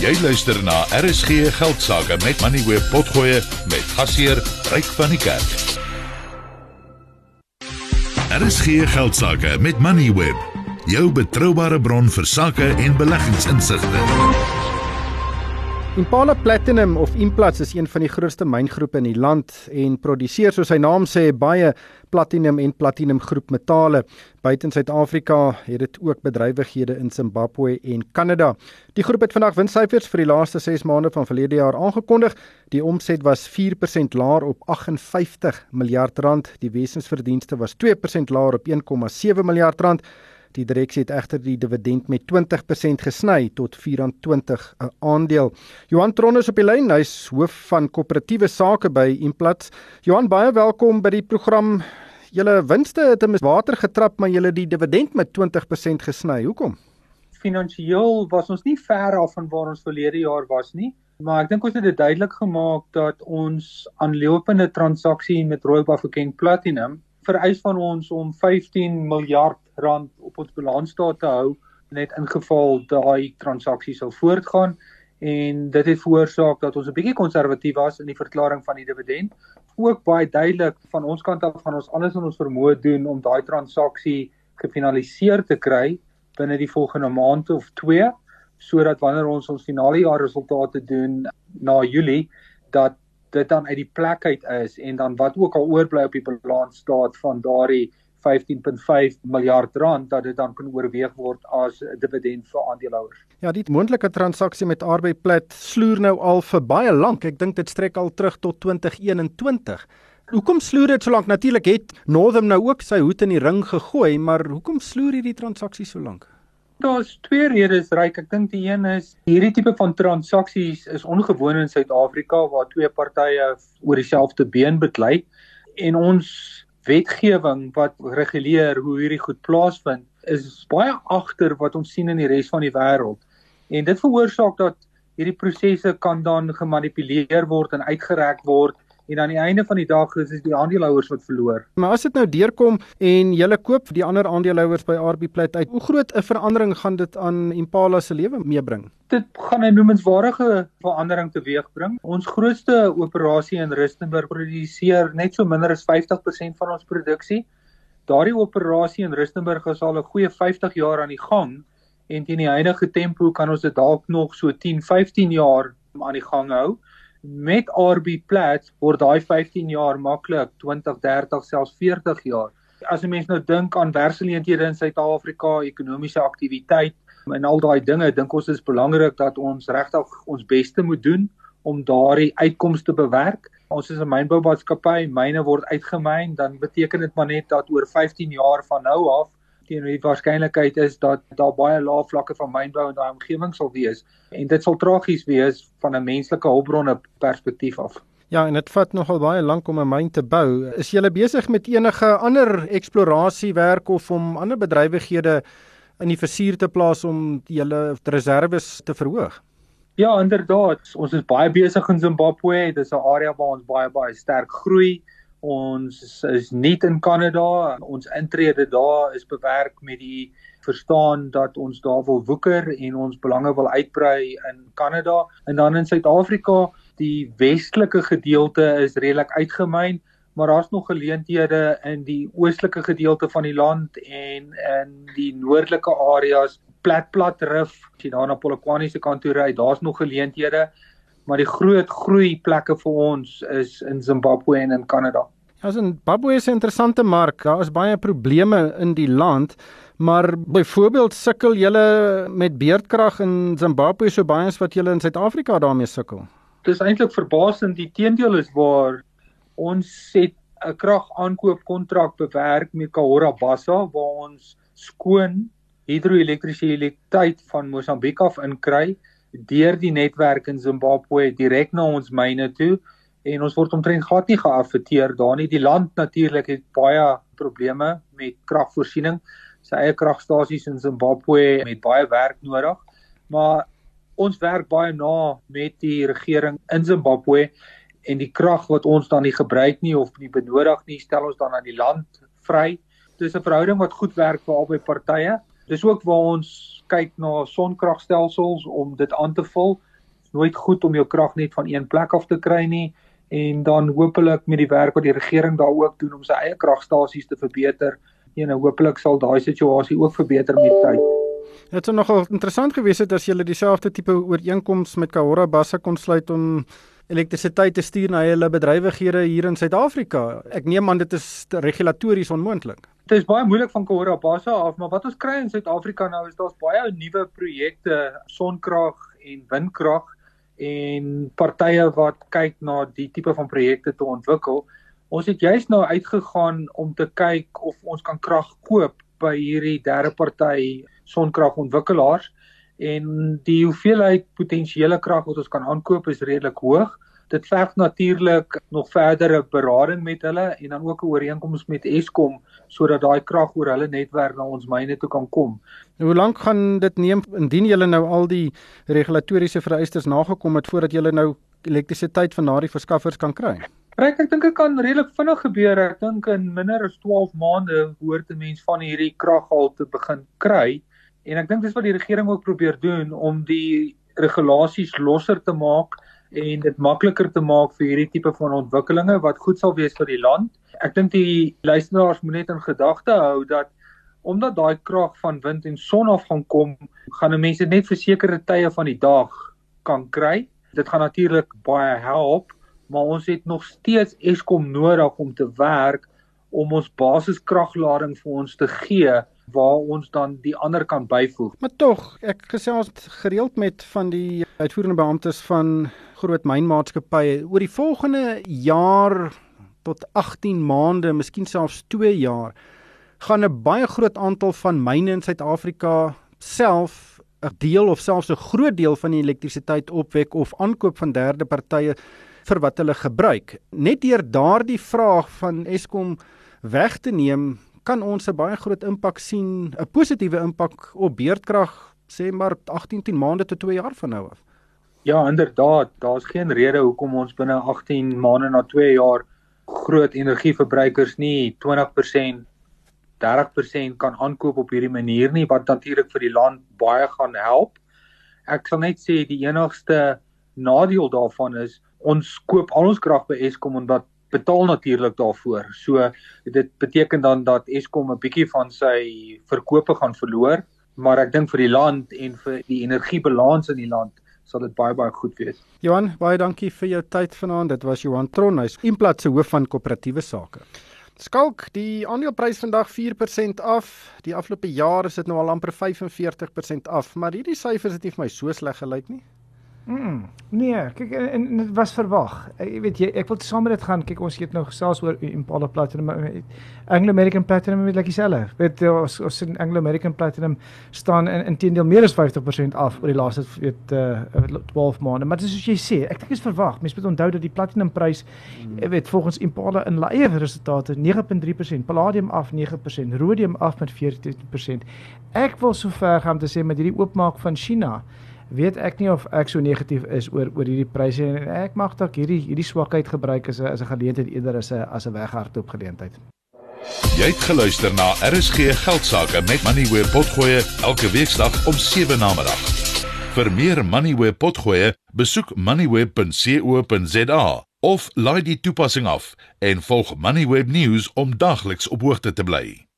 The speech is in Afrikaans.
Jy luister na RSG Geldsaake met Money Web Potgoe met gasheer Ryk van die Kerk. RSG Geldsaake met Money Web, jou betroubare bron vir sakke en beleggingsinsigte. Impala Platinum of Implats is een van die grootste myngroepe in die land en produseer soos sy naam sê baie platinum en platinum groep metale. Buiten Suid-Afrika het dit ook bedrywighede in Zimbabwe en Kanada. Die groep het vandag winssyfers vir die laaste 6 maande van verlede jaar aangekondig. Die omset was 4% laer op 58 miljard rand. Die wesensverdienste was 2% laer op 1,7 miljard rand. Die direksie het egter die dividend met 20% gesny tot 24 'n aandeel. Johan Tron is op die lyn, hy's hoof van koöperatiewe sake by Implats. Johan, baie welkom by die program. Julle winste het in water getrap, maar julle die dividend met 20% gesny. Hoekom? Finansieel was ons nie ver af van waar ons verlede jaar was nie. Maar ek dink ons het dit duidelik gemaak dat ons aanlopende transaksie met Royal Bafokeng Platinum vereis van ons om 15 miljard rand op ons balansstaat te hou net ingeval daai transaksie sal voortgaan en dit het veroorsaak dat ons 'n bietjie konservatief was in die verklaring van die dividend. Ook baie duidelik van ons kant af gaan ons alles in ons vermoë doen om daai transaksie gefinaliseer te kry binne die volgende maand of 2 sodat wanneer ons ons finale jaar resultate doen na Julie dat dit dan uit die plek uit is en dan wat ook al oorbly op die balans staat van daardie 15.5 miljard rand dat dit dan kan oorweeg word as 'n dividend vir aandeelhouers. Ja, die moontlike transaksie met Arbeidplat sloer nou al vir baie lank. Ek dink dit strek al terug tot 2021. Hoekom sloer dit so lank? Natuurlik het Northam nou ook sy hoed in die ring gegooi, maar hoekom sloer hierdie transaksie so lank? Daar's twee redes, Ryk. Ek dink die een is hierdie tipe van transaksies is ongewoon in Suid-Afrika waar twee partye oor dieselfde been beklei en ons wetgewing wat reguleer hoe hierdie goed plaasvind is baie agter wat ons sien in die res van die wêreld. En dit veroorsaak dat hierdie prosesse kan dan gemanipuleer word en uitgereik word en aan die einde van die dag is dit die aandeelhouers wat verloor. Maar as dit nou deurkom en jy koop die ander aandeelhouers by RB Plate uit, hoe groot 'n verandering gaan dit aan Impala se lewe meebring? Dit gaan 'n noemenswaardige verandering teweegbring. Ons grootste operasie in Rustenburg produseer net so minder as 50% van ons produksie. Daardie operasie in Rustenburg is al 'n goeie 50 jaar aan die gang en teen die huidige tempo kan ons dit dalk nog so 10, 15 jaar aan die gang hou met RB Plat word daai 15 jaar maklik 20, 30, selfs 40 jaar. As 'n mens nou dink aan werkgeleenthede in Suid-Afrika, ekonomiese aktiwiteit en al daai dinge, dink ons is belangrik dat ons regtig ons beste moet doen om daardie uitkomste te bewerk. Ons is 'n mynboumaatskappy, myne word uitgemyn, dan beteken dit maar net dat oor 15 jaar van nou af teenoor die waarskynlikheid is dat daar baie lae vlakke van mynbou in daai omgewing sal wees en dit sal tragies wees van 'n menslike hulpbronne perspektief af. Ja, en dit vat nogal baie lank om 'n myn te bou. Is jy besig met enige ander eksplorasiewerk of om ander bedrywighede in die versuur te plaas om julle reserves te verhoog? Ja, inderdaad. Ons is baie besig in Zimbabwe. Dit is 'n area waar ons baie baie sterk groei. Ons is nie in Kanada. Ons intrede daar is bewerk met die verstaan dat ons daar wil woeker en ons belange wil uitbrei in Kanada en dan in Suid-Afrika. Die westelike gedeelte is redelik uitgemyn, maar daar's nog geleenthede in die oostelike gedeelte van die land en in die noordelike areas, plat plat rif, as jy daar na Polokwane se kant toe ry, daar's nog geleenthede maar die groot groei plekke vir ons is in Zimbabwe en in Kanada. Ja, Zimbabwe is 'n interessante mark. Daar is baie probleme in die land, maar byvoorbeeld sukkel julle met beerdkrag in Zimbabwe so baie as wat julle in Suid-Afrika daarmee sukkel. Dit is eintlik verbasend. Die teendeel is waar ons het 'n kragaankoopkontrak bewerk met Kahora Bassa waar ons skoon hidroelektrisiteit van Mosambiek af inkry deur die netwerk in Zimbabwe direk na ons myne toe en ons word omtrent glad nie geaffekteer daar nie. Die land natuurlik het baie probleme met kragvoorsiening. Sy eie kragstasies in Zimbabwe het baie werk nodig. Maar ons werk baie na met die regering in Zimbabwe en die krag wat ons dan nie gebruik nie of nie benodig nie, stel ons dan aan die land vry. Dis 'n verhouding wat goed werk vir albei partye. Dis ook waar ons kyk na sonkragstelsels om dit aan te vul. nooit goed om jou krag net van een plek af te kry nie en dan hopelik met die werk wat die regering daar ook doen om sy eie kragstasies te verbeter, en nou hopelik sal daai situasie ook verbeter met tyd. Dit sou nogal interessant gewees het as julle dieselfde tipe ooreenkoms met Kahora Bassa kon sluit om elektrisiteit te stuur na hulle bedrywighede hier in Suid-Afrika. Ek neem aan dit is regulatories onmoontlik. Dit is baie moeilik van Kahora Bassa af, maar wat ons kry in Suid-Afrika nou is daar's baie nuwe projekte, sonkrag en windkrag en partye wat kyk na die tipe van projekte te ontwikkel. Ons het juis nou uitgegaan om te kyk of ons kan krag koop by hierdie derde party sonkragontwikkelaars en die hoeveelheid potensiële krag wat ons kan aankoop is redelik hoog. Dit verg natuurlik nog verdere berading met hulle en dan ook 'n ooreenkoms met Eskom sodat daai krag oor hulle netwerk na ons myne toe kan kom. Hoe lank gaan dit neem indien julle nou al die regulatoriese vereistes nagekom het voordat julle nou elektrisiteit van daardie verskaffers kan kry? Reg, ek dink dit kan redelik vinnig gebeur. Ek dink in minder as 12 maande hoort 'n mens van hierdie kraghal te begin kry. En ek dink dis wat die regering ook probeer doen om die regulasies losser te maak en dit makliker te maak vir hierdie tipe van ontwikkelinge wat goed sal wees vir die land. Ek dink die luisteraars moet net in gedagte hou dat omdat daai krag van wind en son af gaan kom, gaan mense net vir sekere tye van die dag kan kry. Dit gaan natuurlik baie help, maar ons het nog steeds Eskom nodig om te werk om ons basiskraglading vir ons te gee waar ons dan die ander kan byvoeg. Maar tog, ek gesels gereeld met van die uitvoerende beamptes van groot mynmaatskappye oor die volgende jaar tot 18 maande, miskien selfs 2 jaar, gaan 'n baie groot aantal van myne in Suid-Afrika self 'n deel of selfs 'n groot deel van die elektrisiteit opwek of aankoop van derde partye vir wat hulle gebruik. Net deur daardie vraag van Eskom weg te neem, kan ons 'n baie groot impak sien, 'n positiewe impak op beurtkrag, sê maar 18 10 maande tot 2 jaar van nou af. Ja, inderdaad, daar's geen rede hoekom ons binne 18 maande na 2 jaar groot energieverbruikers nie 20% 30% kan aankoop op hierdie manier nie wat natuurlik vir die land baie gaan help. Ek sal net sê die enigste nadeel daarvan is ons koop al ons krag by Eskom wat betaal natuurlik daarvoor. So dit beteken dan dat Eskom 'n bietjie van sy verkope gaan verloor, maar ek dink vir die land en vir die energiebalans in die land sal dit baie baie goed wees. Johan, baie dankie vir jou tyd vanaand. Dit was Johan Tron, hy's Implat se hoof van koöperatiewe sake. Skalk, die aandeleprys vandag 4% af. Die afgelope jaar is dit nou al amper 45% af, maar hierdie syfers het nie vir my so sleg gelyk nie. Mm, nee, kyk en dit was verwag. Jy weet jy ek wil saam met dit gaan. Kyk ons het nou gesels oor Impala Platinum Anglo American Platinum met like dieselfde. Weet ons ons in Anglo American Platinum staan in inteendeel meer as 50% af oor die laaste weet uh, 12 maande. Maar dis soos jy sê, ek dink is verwag. Mense moet onthou dat die platinum prys mm. weet volgens Impala in eie resultate 9.3%, palladium af 9%, rhodium af met 14%. Ek wil sover gaan om te sê met hierdie oopmaak van China weet ek nie of ek so negatief is oor oor hierdie pryse en ek mag dalk hierdie hierdie swakheid gebruik as 'n as 'n geleentheid eerder as 'n as 'n weghardloop geleentheid. Jy het geluister na RSG Geldsaake met Money where potgoe elke weeksdag om 7 na middag. Vir meer Money where potgoe, besoek moneyweb.co.za of laai die toepassing af en volg Moneyweb News om dagliks op hoogte te bly.